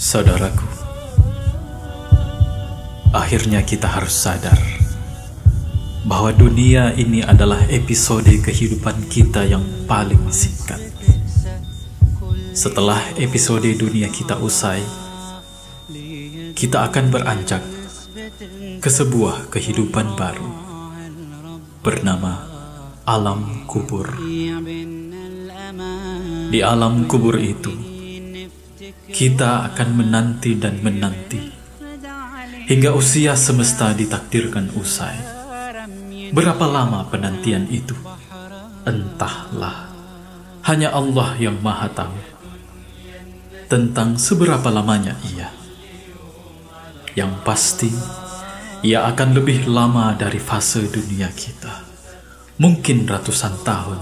Saudaraku, akhirnya kita harus sadar bahwa dunia ini adalah episode kehidupan kita yang paling singkat. Setelah episode dunia kita usai, kita akan beranjak ke sebuah kehidupan baru bernama alam kubur. Di alam kubur itu, kita akan menanti dan menanti hingga usia semesta ditakdirkan usai. Berapa lama penantian itu? Entahlah, hanya Allah yang Maha Tahu tentang seberapa lamanya ia. Yang pasti, ia akan lebih lama dari fase dunia kita. Mungkin ratusan tahun,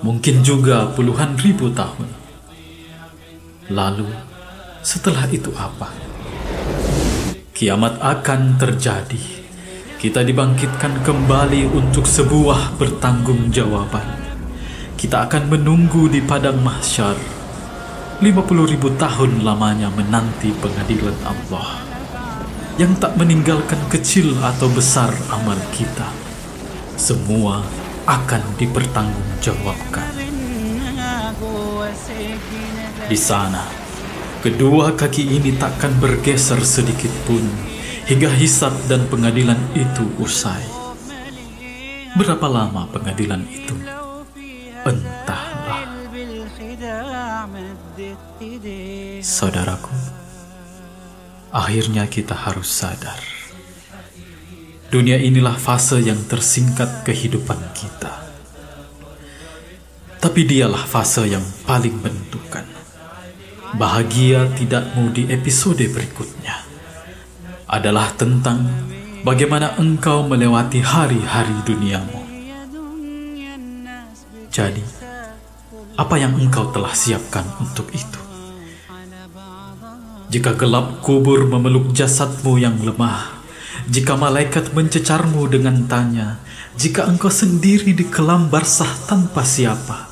mungkin juga puluhan ribu tahun. Lalu, setelah itu apa? Kiamat akan terjadi. Kita dibangkitkan kembali untuk sebuah pertanggungjawaban. Kita akan menunggu di padang mahsyar. 50 ribu tahun lamanya menanti pengadilan Allah yang tak meninggalkan kecil atau besar amal kita. Semua akan dipertanggungjawabkan. Di sana, kedua kaki ini takkan bergeser sedikit pun hingga hisab dan pengadilan itu usai. Berapa lama pengadilan itu? Entahlah. Saudaraku, akhirnya kita harus sadar. Dunia inilah fase yang tersingkat kehidupan kita. Tapi dialah fase yang paling menentukan. Bahagia tidakmu di episode berikutnya adalah tentang bagaimana engkau melewati hari-hari duniamu. Jadi, apa yang engkau telah siapkan untuk itu? Jika gelap kubur memeluk jasadmu yang lemah, jika malaikat mencecarmu dengan tanya, jika engkau sendiri di kelam barsah tanpa siapa,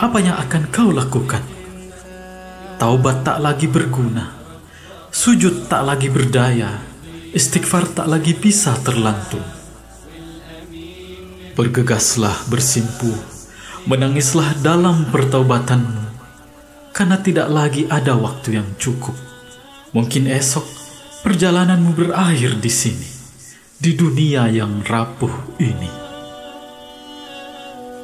apa yang akan kau lakukan? Taubat tak lagi berguna, sujud tak lagi berdaya, istighfar tak lagi bisa terlantung. Bergegaslah bersimpuh, menangislah dalam pertaubatanmu, karena tidak lagi ada waktu yang cukup. Mungkin esok perjalananmu berakhir di sini, di dunia yang rapuh ini.